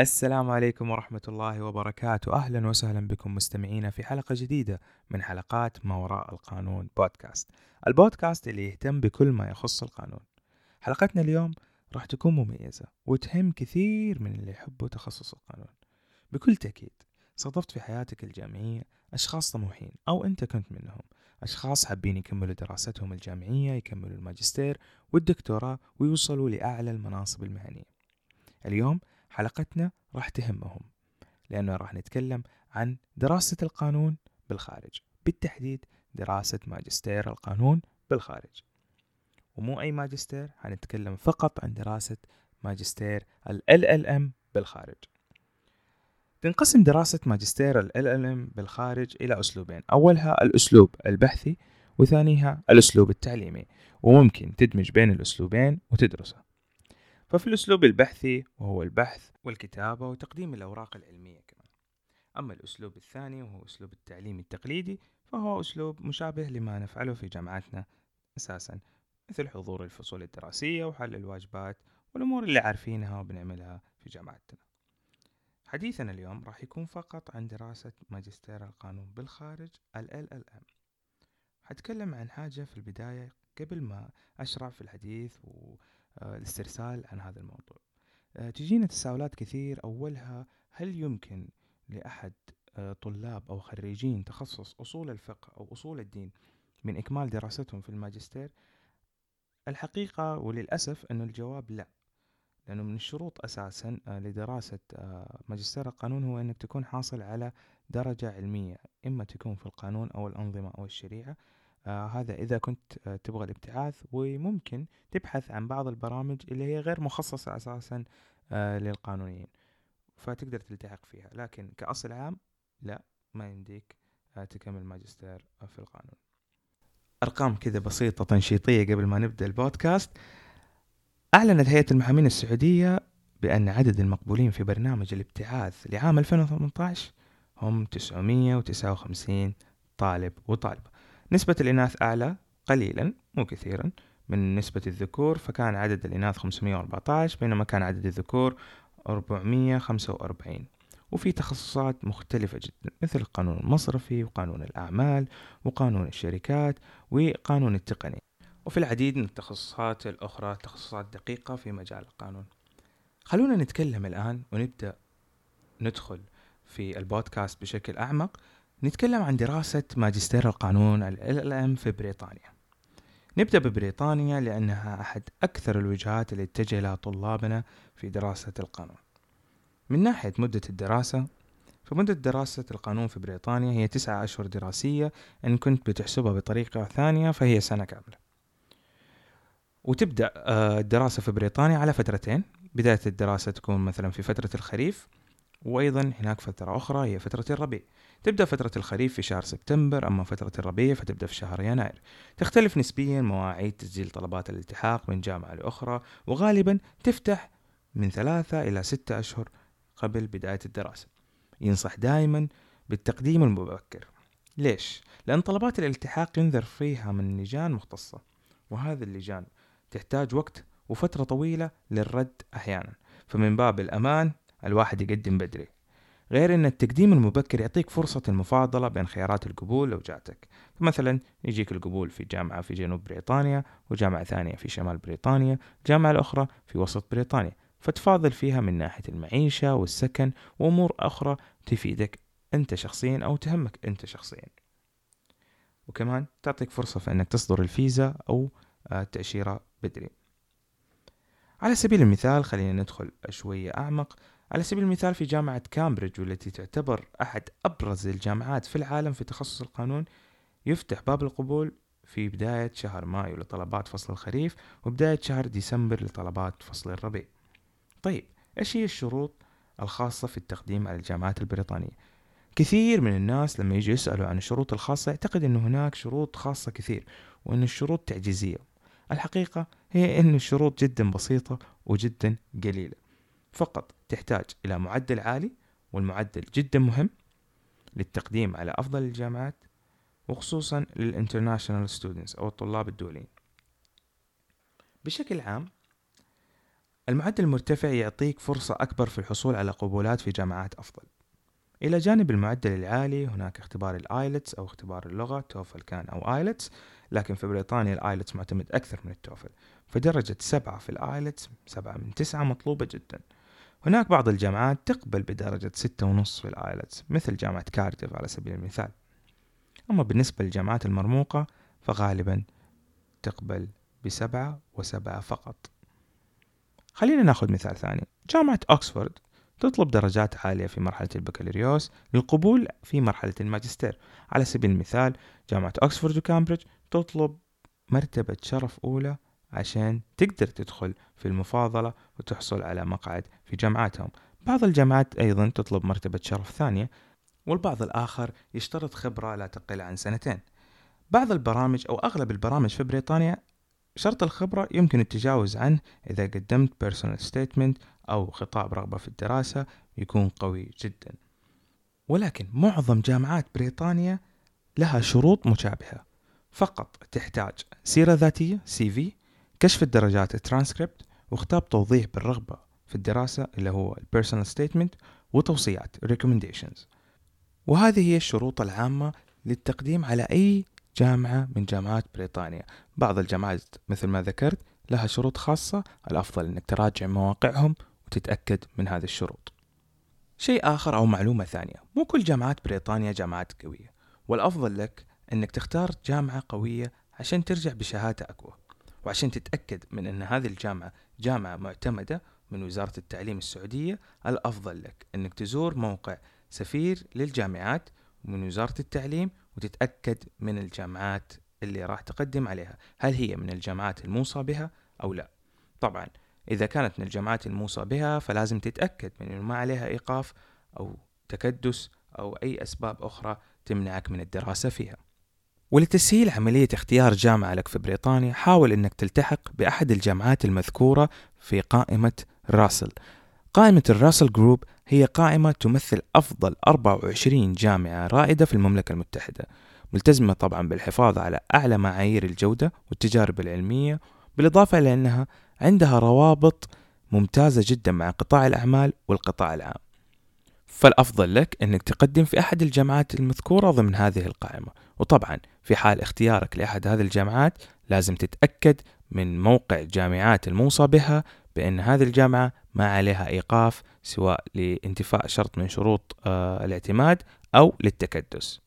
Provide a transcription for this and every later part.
السلام عليكم ورحمة الله وبركاته. أهلا وسهلا بكم مستمعينا في حلقة جديدة من حلقات ما وراء القانون بودكاست. البودكاست اللي يهتم بكل ما يخص القانون. حلقتنا اليوم راح تكون مميزة وتهم كثير من اللي يحبوا تخصص القانون. بكل تأكيد صادفت في حياتك الجامعية أشخاص طموحين أو أنت كنت منهم. أشخاص حابين يكملوا دراستهم الجامعية يكملوا الماجستير والدكتوراه ويوصلوا لأعلى المناصب المهنية. اليوم حلقتنا راح تهمهم لأنه راح نتكلم عن دراسة القانون بالخارج بالتحديد دراسة ماجستير القانون بالخارج. ومو أي ماجستير هنتكلم فقط عن دراسة ماجستير ال LLM بالخارج. تنقسم دراسة ماجستير ال LLM بالخارج إلى أسلوبين أولها الأسلوب البحثي وثانيها الأسلوب التعليمي. وممكن تدمج بين الأسلوبين وتدرسه. ففي الأسلوب البحثي وهو البحث والكتابة وتقديم الأوراق العلمية كمان. أما الأسلوب الثاني وهو أسلوب التعليم التقليدي فهو أسلوب مشابه لما نفعله في جامعاتنا أساسا مثل حضور الفصول الدراسية وحل الواجبات والأمور اللي عارفينها وبنعملها في جامعتنا. حديثنا اليوم راح يكون فقط عن دراسة ماجستير القانون بالخارج ال LLM حتكلم عن حاجة في البداية قبل ما أشرع في الحديث والاسترسال عن هذا الموضوع. آه، تجينا تساؤلات كثير. أولها هل يمكن لأحد آه، طلاب أو خريجين تخصص أصول الفقه أو أصول الدين من إكمال دراستهم في الماجستير؟ الحقيقة وللأسف أن الجواب لا لأنه من الشروط أساسا آه، لدراسة ماجستير القانون هو أنك تكون حاصل على درجة علمية إما تكون في القانون أو الأنظمة أو الشريعة آه هذا إذا كنت آه تبغى الابتعاث وممكن تبحث عن بعض البرامج اللي هي غير مخصصة أساسا آه للقانونيين فتقدر تلتحق فيها. لكن كأصل عام لا ما يمديك آه تكمل ماجستير في القانون. أرقام كذا بسيطة تنشيطية قبل ما نبدأ البودكاست. أعلنت هيئة المحامين السعودية بأن عدد المقبولين في برنامج الابتعاث لعام 2018 هم 959 طالب وطالبة. نسبة الإناث أعلى قليلا مو كثيرا من نسبة الذكور فكان عدد الإناث 514 بينما كان عدد الذكور 445 وفي تخصصات مختلفة جدا مثل القانون المصرفي وقانون الأعمال وقانون الشركات وقانون التقني. وفي العديد من التخصصات الأخرى تخصصات دقيقة في مجال القانون. خلونا نتكلم الآن ونبدأ ندخل في البودكاست بشكل أعمق نتكلم عن دراسة ماجستير القانون ال LLM في بريطانيا. نبدأ ببريطانيا لأنها أحد أكثر الوجهات اللي اتجه لها طلابنا في دراسة القانون. من ناحية مدة الدراسة فمدة دراسة القانون في بريطانيا هي تسعة أشهر دراسية إن كنت بتحسبها بطريقة ثانية فهي سنة كاملة. وتبدأ آه، الدراسة في بريطانيا على فترتين. بداية الدراسة تكون مثلا في فترة الخريف وأيضا هناك فترة أخرى هي فترة الربيع. تبدأ فترة الخريف في شهر سبتمبر أما فترة الربيع فتبدأ في شهر يناير. تختلف نسبيا مواعيد تسجيل طلبات الالتحاق من جامعة لأخرى وغالبا تفتح من ثلاثة إلى ستة أشهر قبل بداية الدراسة. ينصح دائما بالتقديم المبكر. ليش؟ لأن طلبات الالتحاق ينذر فيها من لجان مختصة وهذه اللجان تحتاج وقت وفترة طويلة للرد أحيانا. فمن باب الأمان الواحد يقدم بدري. غير إن التقديم المبكر يعطيك فرصة المفاضلة بين خيارات القبول لو جاتك. فمثلا يجيك القبول في جامعة في جنوب بريطانيا وجامعة ثانية في شمال بريطانيا جامعة الأخرى في وسط بريطانيا. فتفاضل فيها من ناحية المعيشة والسكن وأمور أخرى تفيدك أنت شخصيا أو تهمك أنت شخصيا. وكمان تعطيك فرصة في أنك تصدر الفيزا أو التأشيرة بدري. على سبيل المثال خلينا ندخل شوية أعمق. على سبيل المثال في جامعة كامبريدج والتي تعتبر أحد أبرز الجامعات في العالم في تخصص القانون يفتح باب القبول في بداية شهر مايو لطلبات فصل الخريف وبداية شهر ديسمبر لطلبات فصل الربيع. طيب إيش هي الشروط الخاصة في التقديم على الجامعات البريطانية؟ كثير من الناس لما يجي يسألوا عن الشروط الخاصة يعتقد أن هناك شروط خاصة كثير وأن الشروط تعجيزية. الحقيقة هي أن الشروط جدا بسيطة وجدا قليلة. فقط تحتاج إلى معدل عالي والمعدل جدا مهم للتقديم على أفضل الجامعات وخصوصا لل international students أو الطلاب الدوليين. بشكل عام المعدل المرتفع يعطيك فرصة أكبر في الحصول على قبولات في جامعات أفضل. إلى جانب المعدل العالي هناك اختبار الآيلتس أو اختبار اللغة توفل كان أو آيلتس لكن في بريطانيا الآيلتس معتمد أكثر من التوفل فدرجة سبعة في الآيلتس سبعة من تسعة مطلوبة جدا. هناك بعض الجامعات تقبل بدرجة ستة ونص في الآيلتس مثل جامعة كارديف على سبيل المثال. أما بالنسبة للجامعات المرموقة فغالبا تقبل بسبعة وسبعة فقط. خلينا ناخذ مثال ثاني. جامعة أكسفورد تطلب درجات عالية في مرحلة البكالوريوس للقبول في مرحلة الماجستير. على سبيل المثال جامعة أكسفورد وكامبريدج تطلب مرتبة شرف أولى عشان تقدر تدخل في المفاضلة وتحصل على مقعد في جامعاتهم. بعض الجامعات أيضا تطلب مرتبة شرف ثانية والبعض الآخر يشترط خبرة لا تقل عن سنتين. بعض البرامج أو أغلب البرامج في بريطانيا شرط الخبرة يمكن التجاوز عنه إذا قدمت personal statement أو خطاب رغبة في الدراسة يكون قوي جدا. ولكن معظم جامعات بريطانيا لها شروط مشابهة. فقط تحتاج سيرة ذاتية CV كشف الدرجات ترانسكريبت وكتاب توضيح بالرغبة في الدراسة اللي هو personal statement وتوصيات recommendations. وهذه هي الشروط العامة للتقديم على أي جامعة من جامعات بريطانيا. بعض الجامعات مثل ما ذكرت لها شروط خاصة الأفضل أنك تراجع مواقعهم وتتأكد من هذه الشروط. شيء آخر أو معلومة ثانية مو كل جامعات بريطانيا جامعات قوية. والأفضل لك أنك تختار جامعة قوية عشان ترجع بشهادة أقوى. وعشان تتأكد من أن هذه الجامعة جامعة معتمدة من وزارة التعليم السعودية الأفضل لك أنك تزور موقع سفير للجامعات من وزارة التعليم وتتأكد من الجامعات اللي راح تقدم عليها. هل هي من الجامعات الموصى بها أو لا؟ طبعا إذا كانت من الجامعات الموصى بها فلازم تتأكد من أنه ما عليها إيقاف أو تكدس أو أي أسباب أخرى تمنعك من الدراسة فيها. ولتسهيل عملية اختيار جامعة لك في بريطانيا حاول أنك تلتحق بأحد الجامعات المذكورة في قائمة راسل. قائمة الراسل جروب هي قائمة تمثل أفضل 24 جامعة رائدة في المملكة المتحدة ملتزمة طبعا بالحفاظ على أعلى معايير الجودة والتجارب العلمية بالإضافة إلى أنها عندها روابط ممتازة جدا مع قطاع الأعمال والقطاع العام. فالأفضل لك أنك تقدم في أحد الجامعات المذكورة ضمن هذه القائمة. وطبعا في حال اختيارك لأحد هذه الجامعات لازم تتأكد من موقع الجامعات الموصى بها بأن هذه الجامعة ما عليها إيقاف سواء لانتفاء شرط من شروط آه، الاعتماد أو للتكدس.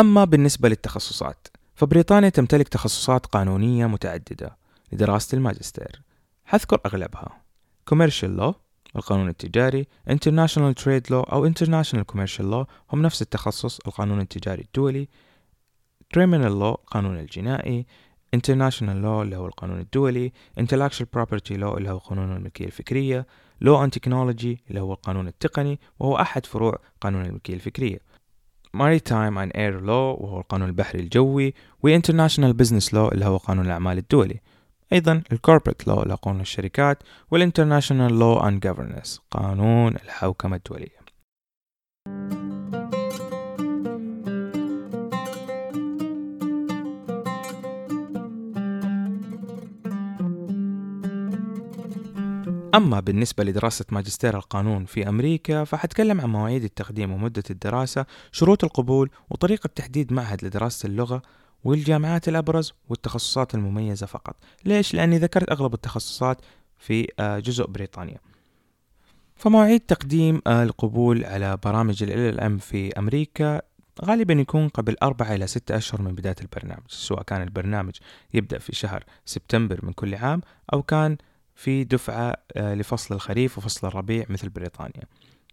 أما بالنسبة للتخصصات فبريطانيا تمتلك تخصصات قانونية متعددة لدراسة الماجستير. حذكر أغلبها. Commercial Law القانون التجاري International Trade Law أو International Commercial Law هم نفس التخصص القانون التجاري الدولي Criminal Law القانون الجنائي International Law اللي هو القانون الدولي Intellectual Property Law اللي هو قانون الملكية الفكرية Law and Technology اللي هو القانون التقني وهو أحد فروع قانون الملكية الفكرية. Maritime and Air Law وهو القانون البحري الجوي و International Business Law اللي هو قانون الأعمال الدولي. أيضا ال corporate law لقانون الشركات وال international law and governance قانون الحوكمة الدولية. أما بالنسبة لدراسة ماجستير القانون في أمريكا فحتكلم عن مواعيد التقديم ومدة الدراسة شروط القبول وطريقة تحديد معهد لدراسة اللغة والجامعات الأبرز والتخصصات المميزة فقط. ليش؟ لأني ذكرت أغلب التخصصات في آه، جزء بريطانيا. فمواعيد تقديم آه، القبول على برامج ال LLM في أمريكا غالبا يكون قبل أربعة إلى ستة أشهر من بداية البرنامج سواء كان البرنامج يبدأ في شهر سبتمبر من كل عام أو كان في دفعة آه، لفصل الخريف وفصل الربيع مثل بريطانيا.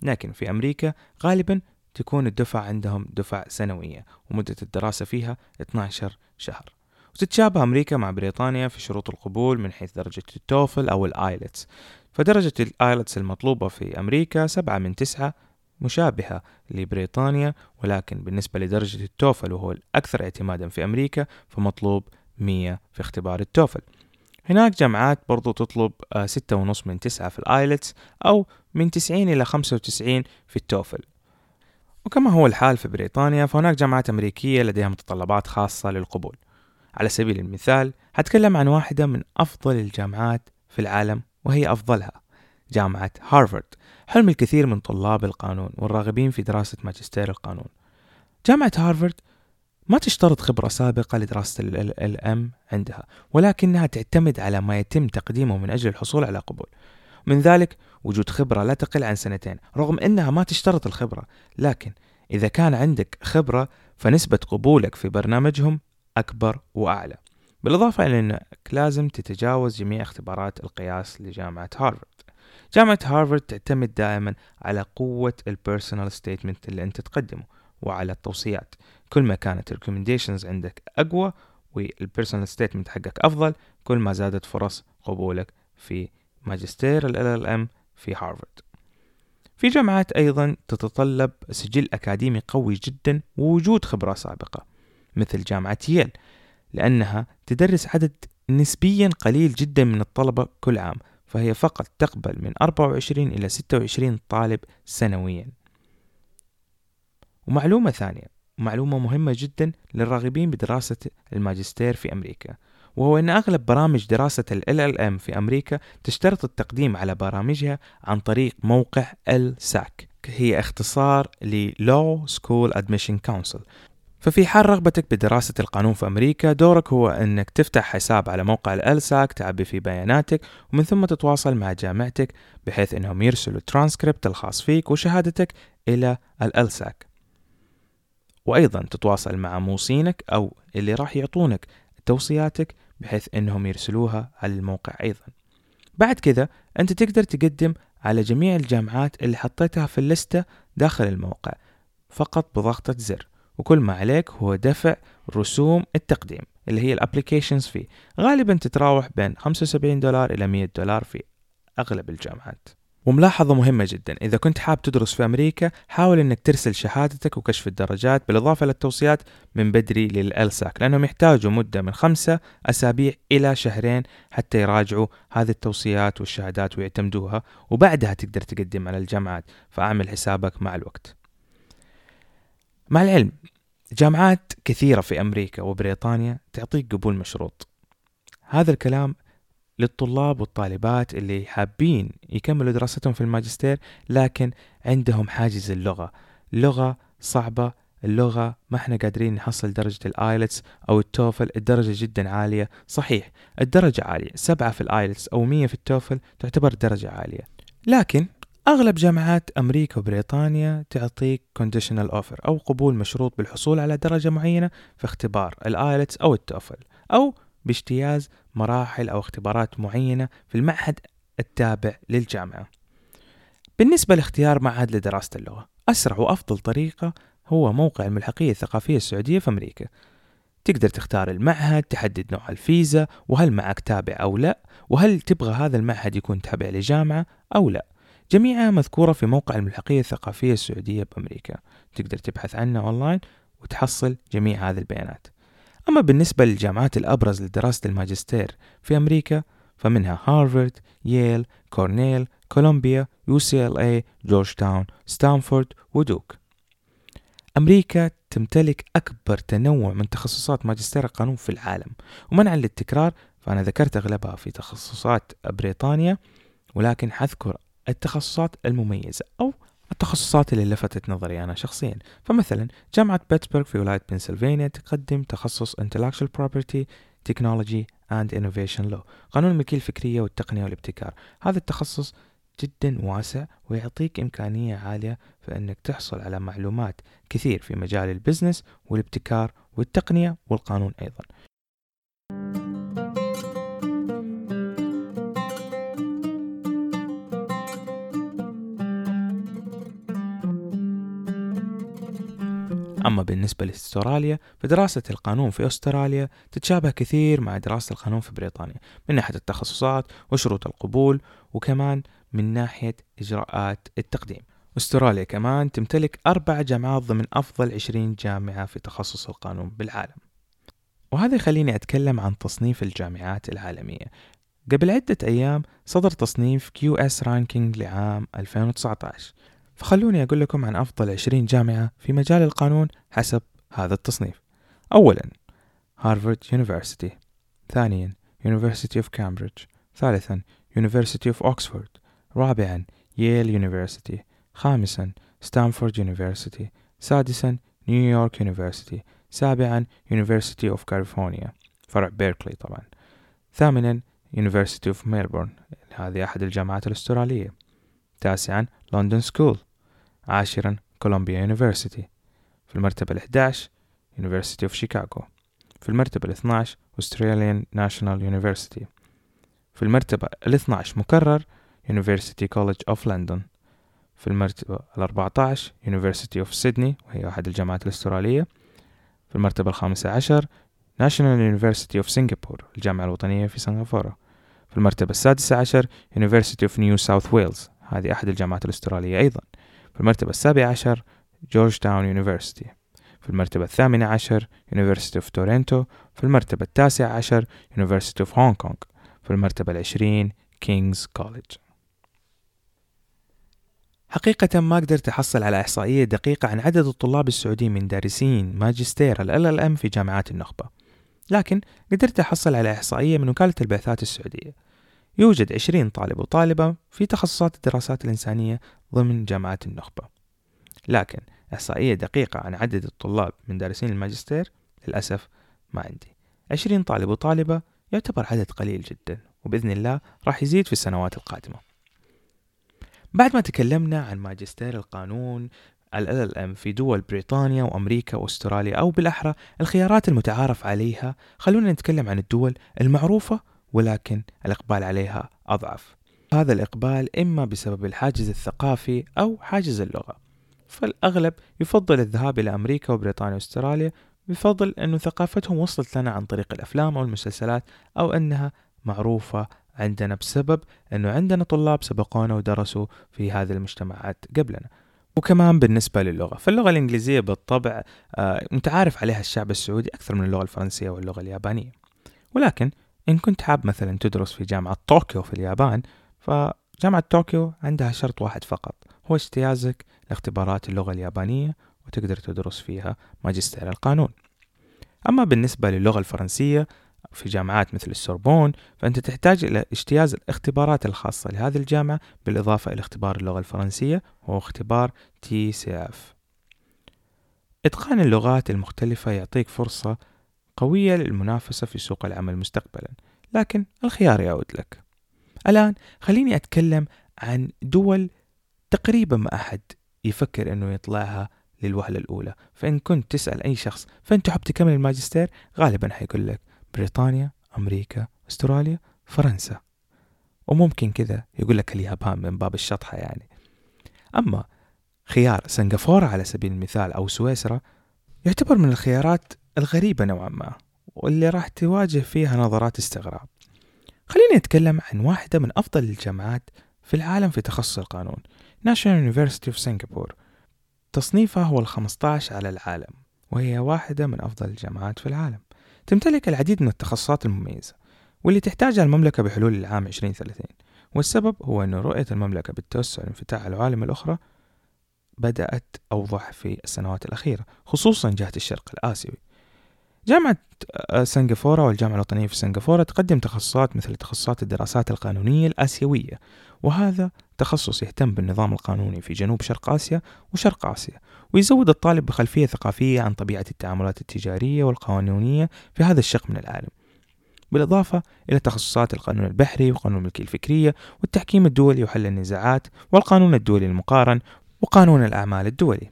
لكن في أمريكا غالبا تكون الدفعة عندهم دفع سنوية ومدة الدراسة فيها 12 شهر. وتتشابه أمريكا مع بريطانيا في شروط القبول من حيث درجة التوفل أو الآيلتس. فدرجة الآيلتس المطلوبة في أمريكا سبعة من تسعة مشابهة لبريطانيا ولكن بالنسبة لدرجة التوفل وهو الأكثر اعتمادا في أمريكا فمطلوب مية في اختبار التوفل. هناك جامعات برضو تطلب آه، ستة ونص من تسعة في الآيلتس أو من تسعين إلى خمسة وتسعين في التوفل. وكما هو الحال في بريطانيا فهناك جامعات أمريكية لديها متطلبات خاصة للقبول. على سبيل المثال هتكلم عن واحدة من أفضل الجامعات في العالم وهي أفضلها جامعة هارفارد حلم الكثير من طلاب القانون والراغبين في دراسة ماجستير القانون. جامعة هارفارد ما تشترط خبرة سابقة لدراسة ال LLM عندها ولكنها تعتمد على ما يتم تقديمه من أجل الحصول على قبول. من ذلك وجود خبرة لا تقل عن سنتين رغم أنها ما تشترط الخبرة لكن إذا كان عندك خبرة فنسبة قبولك في برنامجهم أكبر وأعلى. بالإضافة إلى أنك لازم تتجاوز جميع اختبارات القياس لجامعة هارفارد جامعة هارفارد تعتمد دائما على قوة ال personal statement اللي أنت تقدمه وعلى التوصيات. كل ما كانت ال recommendations عندك أقوى وال personal statement حقك أفضل كل ما زادت فرص قبولك في ماجستير ال LLM في هارفارد في جامعات أيضا تتطلب سجل أكاديمي قوي جدا ووجود خبرة سابقة مثل جامعة ييل لأنها تدرس عدد نسبيا قليل جدا من الطلبة كل عام فهي فقط تقبل من 24 إلى 26 طالب سنويا. ومعلومة ثانية معلومة مهمة جدا للراغبين بدراسة الماجستير في أمريكا. وهو أن أغلب برامج دراسة ال LLM في أمريكا تشترط التقديم على برامجها عن طريق موقع LSAC هي اختصار ل Law School Admission Council. ففي حال رغبتك بدراسة القانون في أمريكا دورك هو أنك تفتح حساب على موقع الألساك تعبي فيه بياناتك ومن ثم تتواصل مع جامعتك بحيث أنهم يرسلوا الترانسكريبت الخاص فيك وشهادتك إلى الألساك وأيضا تتواصل مع موصينك أو اللي راح يعطونك توصياتك بحيث أنهم يرسلوها على الموقع أيضا. بعد كذا أنت تقدر تقدم على جميع الجامعات اللي حطيتها في اللستة داخل الموقع فقط بضغطة زر. وكل ما عليك هو دفع رسوم التقديم اللي هي الابليكيشنز فيه غالبا تتراوح بين 75 دولار إلى 100 دولار في أغلب الجامعات. وملاحظة مهمة جدا. إذا كنت حاب تدرس في أمريكا حاول أنك ترسل شهادتك وكشف الدرجات بالإضافة للتوصيات من بدري للألساك لأنهم يحتاجوا مدة من خمسة أسابيع إلى شهرين حتى يراجعوا هذه التوصيات والشهادات ويعتمدوها وبعدها تقدر تقدم على الجامعات. فأعمل حسابك مع الوقت. مع العلم جامعات كثيرة في أمريكا وبريطانيا تعطيك قبول مشروط. هذا الكلام للطلاب والطالبات اللي حابين يكملوا دراستهم في الماجستير لكن عندهم حاجز اللغة. لغة صعبة اللغة ما إحنا قادرين نحصل درجة الايلتس أو التوفل الدرجة جدا عالية. صحيح الدرجة عالية. سبعة في الايلتس أو مية في التوفل تعتبر درجة عالية. لكن أغلب جامعات أمريكا وبريطانيا تعطيك conditional offer أو قبول مشروط بالحصول على درجة معينة في اختبار الآيلتس أو التوفل أو باجتياز مراحل أو اختبارات معينة في المعهد التابع للجامعة. بالنسبة لاختيار معهد لدراسة اللغة أسرع وأفضل طريقة هو موقع الملحقية الثقافية السعودية في أمريكا. تقدر تختار المعهد تحدد نوع الفيزا وهل معك تابع أو لا وهل تبغى هذا المعهد يكون تابع لجامعة أو لا. جميعها مذكورة في موقع الملحقية الثقافية السعودية بأمريكا. تقدر تبحث عنها أونلاين وتحصل جميع هذه البيانات. أما بالنسبة للجامعات الأبرز لدراسة الماجستير في أمريكا فمنها هارفارد، ييل، كورنيل، كولومبيا، UCLA، جورج تاون، ستانفورد ودوك. أمريكا تمتلك أكبر تنوع من تخصصات ماجستير القانون في العالم ومنعا للتكرار فأنا ذكرت أغلبها في تخصصات بريطانيا ولكن حذكر التخصصات المميزة أو التخصصات اللي لفتت نظري أنا شخصيا. فمثلا جامعة بيتسبرغ في ولاية بنسلفانيا تقدم تخصص Intellectual Property Technology and Innovation Law قانون الملكية الفكرية والتقنية والابتكار. هذا التخصص جدا واسع ويعطيك إمكانية عالية في أنك تحصل على معلومات كثير في مجال البزنس والابتكار والتقنية والقانون أيضا. أما بالنسبة لاستراليا فدراسة القانون في أستراليا تتشابه كثير مع دراسة القانون في بريطانيا من ناحية التخصصات وشروط القبول وكمان من ناحية إجراءات التقديم. أستراليا كمان تمتلك أربع جامعات ضمن أفضل عشرين جامعة في تخصص القانون بالعالم. وهذا يخليني أتكلم عن تصنيف الجامعات العالمية. قبل عدة أيام صدر تصنيف QS Ranking لعام 2019 فخلوني أقول لكم عن أفضل 20 جامعة في مجال القانون حسب هذا التصنيف. أولا Harvard University. ثانيا University of Cambridge ثالثا University of Oxford رابعا Yale University. خامسا Stanford University. سادسا New York University. سابعا University of California فرع بيركلي طبعا. ثامنا University of Melbourne هذه أحد الجامعات الأسترالية. تاسعا London School. عاشرا كولومبيا يونيفرسيتي في المرتبة الأحداش University of Chicago في المرتبة الاثناش Australian National University في المرتبة الاثناش مكرر University College of London في المرتبة الأربعتاش University of Sydney وهي أحد الجامعات الأسترالية في المرتبة الخامسة عشر National University of Singapore الجامعة الوطنية في سنغافورة في المرتبة السادسة عشر University of New South Wales هذه أحد الجامعات الأسترالية أيضا. في المرتبة السابعة عشر Georgetown University في المرتبة الثامنة عشر University of Toronto في المرتبة التاسعة عشر University of Hong Kong في المرتبة العشرين King's College. حقيقة ما قدرت أحصل على إحصائية دقيقة عن عدد الطلاب السعوديين من دارسين ماجستير ال LLM في جامعات النخبة لكن قدرت أحصل على إحصائية من وكالة البعثات السعودية. يوجد 20 طالب وطالبة في تخصصات الدراسات الإنسانية ضمن جامعات النخبة. لكن إحصائية دقيقة عن عدد الطلاب من دارسين الماجستير للأسف ما عندي. 20 طالب وطالبة يعتبر عدد قليل جدا وبإذن الله راح يزيد في السنوات القادمة. بعد ما تكلمنا عن ماجستير القانون ال LLM في دول بريطانيا وأمريكا وأستراليا أو بالأحرى الخيارات المتعارف عليها خلونا نتكلم عن الدول المعروفة ولكن الإقبال عليها أضعف. هذا الإقبال إما بسبب الحاجز الثقافي أو حاجز اللغة. فالأغلب يفضل الذهاب إلى أمريكا وبريطانيا وأستراليا بفضل أنه ثقافتهم وصلت لنا عن طريق الأفلام أو المسلسلات أو أنها معروفة عندنا بسبب أنه عندنا طلاب سبقونا ودرسوا في هذه المجتمعات قبلنا. وكمان بالنسبة للغة فاللغة الإنجليزية بالطبع آه، متعارف عليها الشعب السعودي أكثر من اللغة الفرنسية واللغة اليابانية. ولكن إن كنت حاب مثلا تدرس في جامعة طوكيو في اليابان فجامعة طوكيو عندها شرط واحد فقط هو اجتيازك لاختبارات اللغة اليابانية وتقدر تدرس فيها ماجستير القانون. أما بالنسبة للغة الفرنسية في جامعات مثل السوربون فأنت تحتاج إلى اجتياز الاختبارات الخاصة لهذه الجامعة بالإضافة إلى اختبار اللغة الفرنسية وهو اختبار TCF إتقان اللغات المختلفة يعطيك فرصة قوية للمنافسة في سوق العمل مستقبلا لكن الخيار يعود لك. الآن خليني أتكلم عن دول تقريبا ما أحد يفكر أنه يطلعها للوهلة الأولى. فإن كنت تسأل أي شخص فأنت تحب تكمل الماجستير غالبا حيقول لك بريطانيا أمريكا أستراليا فرنسا. وممكن كذا يقول لك اليابان من باب الشطحة يعني. أما خيار سنغافورة على سبيل المثال أو سويسرا يعتبر من الخيارات الغريبة نوعا ما واللي راح تواجه فيها نظرات استغراب. خليني أتكلم عن واحدة من أفضل الجامعات في العالم في تخصص القانون National University of Singapore. تصنيفها هو الخمسطاش على العالم وهي واحدة من أفضل الجامعات في العالم. تمتلك العديد من التخصصات المميزة واللي تحتاجها المملكة بحلول العام 2030 والسبب هو أن رؤية المملكة بالتوسع والانفتاح على العوالم الأخرى بدأت أوضح في السنوات الأخيرة خصوصا جهة الشرق الآسيوي. جامعة آه، سنغافورة والجامعة الوطنية في سنغافورة تقدم تخصصات مثل تخصصات الدراسات القانونية الآسيوية وهذا تخصص يهتم بالنظام القانوني في جنوب شرق آسيا وشرق آسيا ويزود الطالب بخلفية ثقافية عن طبيعة التعاملات التجارية والقانونية في هذا الشق من العالم. بالإضافة إلى تخصصات القانون البحري وقانون الملكية الفكرية والتحكيم الدولي وحل النزاعات والقانون الدولي المقارن وقانون الأعمال الدولي.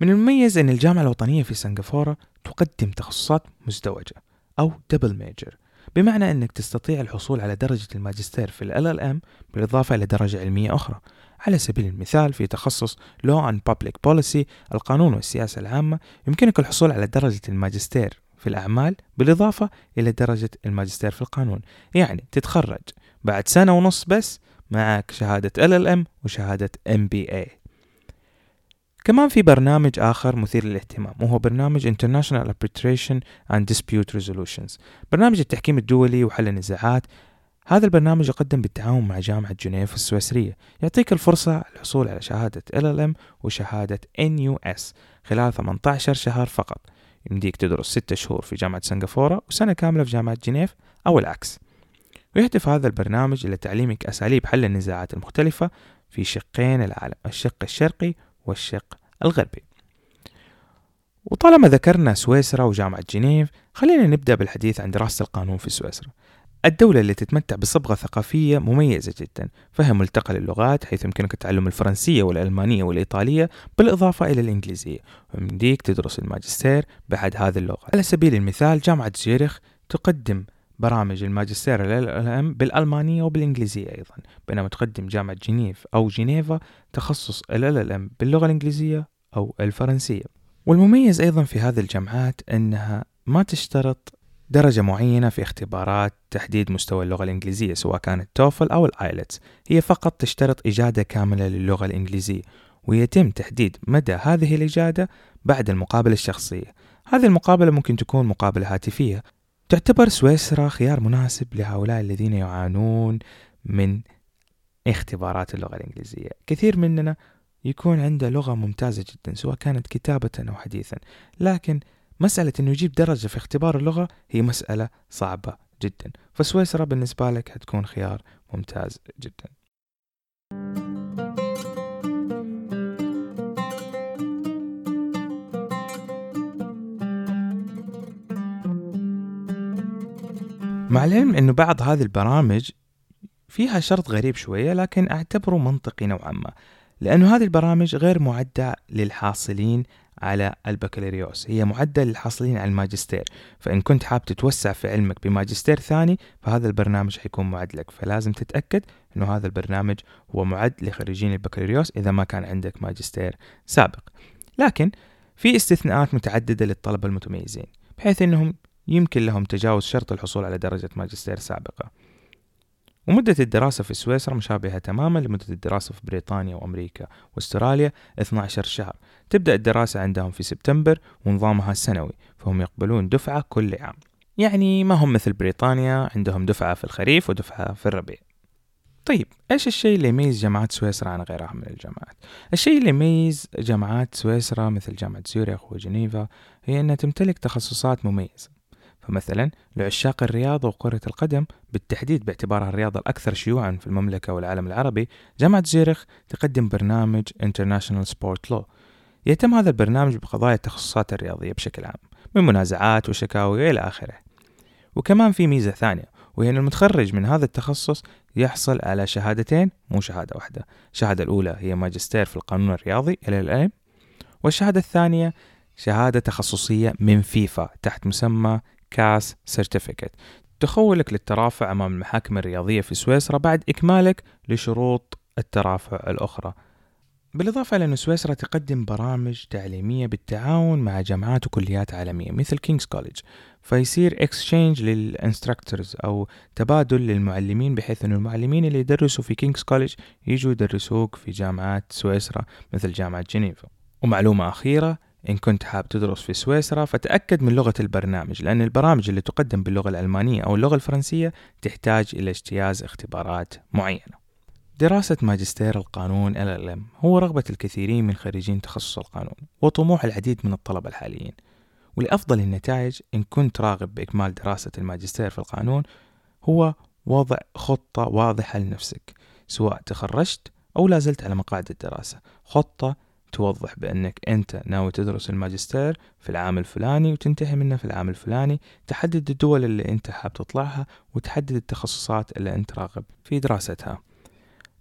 من المميز أن الجامعة الوطنية في سنغافورة تقدم تخصصات مزدوجة أو double major بمعنى أنك تستطيع الحصول على درجة الماجستير في ال LLM بالإضافة إلى درجة علمية أخرى. على سبيل المثال في تخصص Law and Public Policy القانون والسياسة العامة يمكنك الحصول على درجة الماجستير في الأعمال بالإضافة إلى درجة الماجستير في القانون. يعني تتخرج بعد سنة ونص بس معك شهادة LLM وشهادة MBA كمان في برنامج آخر مثير للاهتمام وهو برنامج International Arbitration and Dispute Resolutions. برنامج التحكيم الدولي وحل النزاعات. هذا البرنامج يقدم بالتعاون مع جامعة جنيف السويسرية. يعطيك الفرصة الحصول على شهادة LLM وشهادة NUS خلال 18 شهر فقط. يمديك تدرس 6 شهور في جامعة سنغافورة وسنة كاملة في جامعة جنيف أو العكس. ويهدف هذا البرنامج إلى تعليمك أساليب حل النزاعات المختلفة في شقين العالم الشق الشرقي والشق الغربي. وطالما ذكرنا سويسرا وجامعة جنيف خلينا نبدأ بالحديث عن دراسة القانون في سويسرا. الدولة اللي تتمتع بصبغة ثقافية مميزة جدا فهي ملتقى للغات حيث يمكنك تعلم الفرنسية والألمانية والإيطالية بالإضافة إلى الإنجليزية. ويمديك تدرس الماجستير بأحد هذه اللغات على سبيل المثال جامعة زيريخ تقدم برامج الماجستير ال بالألمانية وبالإنجليزية أيضا بينما تقدم جامعة جنيف أو جنيفا تخصص ال باللغة الإنجليزية أو الفرنسية. والمميز أيضا في هذه الجامعات أنها ما تشترط درجة معينة في اختبارات تحديد مستوى اللغة الإنجليزية سواء كانت توفل أو الآيلتس. هي فقط تشترط إجادة كاملة للغة الإنجليزية ويتم تحديد مدى هذه الإجادة بعد المقابلة الشخصية. هذه المقابلة ممكن تكون مقابلة هاتفية تعتبر سويسرا خيار مناسب لهؤلاء الذين يعانون من اختبارات اللغة الإنجليزية. كثير مننا يكون عنده لغة ممتازة جدا سواء كانت كتابة أو حديثا. لكن مسألة أنه يجيب درجة في اختبار اللغة هي مسألة صعبة جدا. فسويسرا بالنسبة لك هتكون خيار ممتاز جدا. مع العلم أنه بعض هذه البرامج فيها شرط غريب شوية لكن أعتبره منطقي نوعا ما لأنه هذه البرامج غير معدة للحاصلين على البكالوريوس هي معدة للحاصلين على الماجستير. فإن كنت حاب تتوسع في علمك بماجستير ثاني فهذا البرنامج حيكون معد لك. فلازم تتأكد أنه هذا البرنامج هو معد لخريجين البكالوريوس إذا ما كان عندك ماجستير سابق. لكن في استثناءات متعددة للطلبة المتميزين بحيث أنهم يمكن لهم تجاوز شرط الحصول على درجة ماجستير سابقة. ومدة الدراسة في سويسرا مشابهة تماما لمدة الدراسة في بريطانيا وأمريكا واستراليا 12 شهر. تبدأ الدراسة عندهم في سبتمبر ونظامها سنوي فهم يقبلون دفعة كل عام. يعني ما هم مثل بريطانيا عندهم دفعة في الخريف ودفعة في الربيع. طيب إيش الشيء اللي يميز جامعات سويسرا عن غيرها من الجامعات؟ الشيء اللي يميز جامعات سويسرا مثل جامعة زيوريخ وجنيفا هي إنها تمتلك تخصصات مميزة. فمثلا لعشاق الرياضة وكرة القدم بالتحديد باعتبارها الرياضة الأكثر شيوعا في المملكة والعالم العربي جامعة زيرخ تقدم برنامج International Sport Law. يتم هذا البرنامج بقضايا التخصصات الرياضية بشكل عام من منازعات وشكاوي إلى آخره. وكمان في ميزة ثانية وهي أن المتخرج من هذا التخصص يحصل على شهادتين مو شهادة واحدة. الشهادة الأولى هي ماجستير في القانون الرياضي LLM والشهادة الثانية شهادة تخصصية من فيفا تحت مسمى CAS certificate. تخولك للترافع أمام المحاكم الرياضية في سويسرا بعد إكمالك لشروط الترافع الأخرى. بالإضافة إلى أن سويسرا تقدم برامج تعليمية بالتعاون مع جامعات وكليات عالمية مثل King's College فيصير exchange لل instructors أو تبادل للمعلمين بحيث أن المعلمين اللي يدرسوا في King's College يجوا يدرسوك في جامعات سويسرا مثل جامعة جنيفا. ومعلومة أخيرة إن كنت حاب تدرس في سويسرا فتأكد من لغة البرنامج لأن البرامج اللي تقدم باللغة الألمانية أو اللغة الفرنسية تحتاج إلى اجتياز اختبارات معينة. دراسة ماجستير القانون LLM هو رغبة الكثيرين من خريجين تخصص القانون وطموح العديد من الطلبة الحاليين. ولأفضل النتائج إن كنت راغب بإكمال دراسة الماجستير في القانون هو وضع خطة واضحة لنفسك سواء تخرجت أو لازلت على مقاعد الدراسة. خطة توضح بأنك أنت ناوي تدرس الماجستير في العام الفلاني وتنتهي منه في العام الفلاني تحدد الدول اللي أنت حاب تطلعها وتحدد التخصصات اللي أنت راغب في دراستها.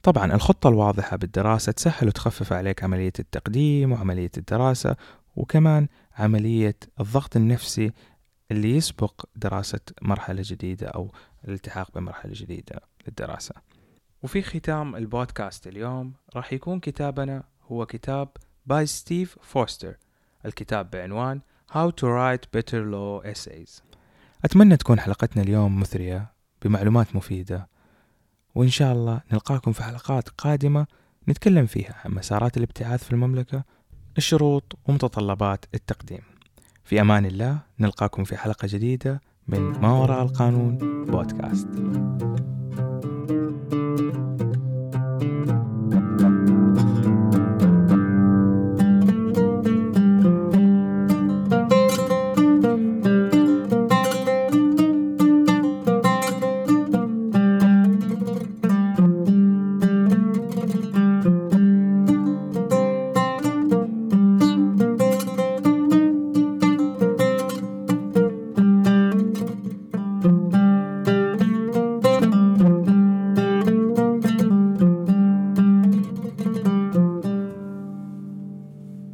طبعا الخطة الواضحة بالدراسة تسهل وتخفف عليك عملية التقديم وعملية الدراسة وكمان عملية الضغط النفسي اللي يسبق دراسة مرحلة جديدة أو الالتحاق بمرحلة جديدة للدراسة. وفي ختام البودكاست اليوم راح يكون كتابنا هو كتاب by ستيف فوستر الكتاب بعنوان How to Write Better Law Essays. أتمنى تكون حلقتنا اليوم مثرية بمعلومات مفيدة وإن شاء الله نلقاكم في حلقات قادمة نتكلم فيها عن مسارات الابتعاث في المملكة الشروط ومتطلبات التقديم. في أمان الله نلقاكم في حلقة جديدة من ما وراء القانون بودكاست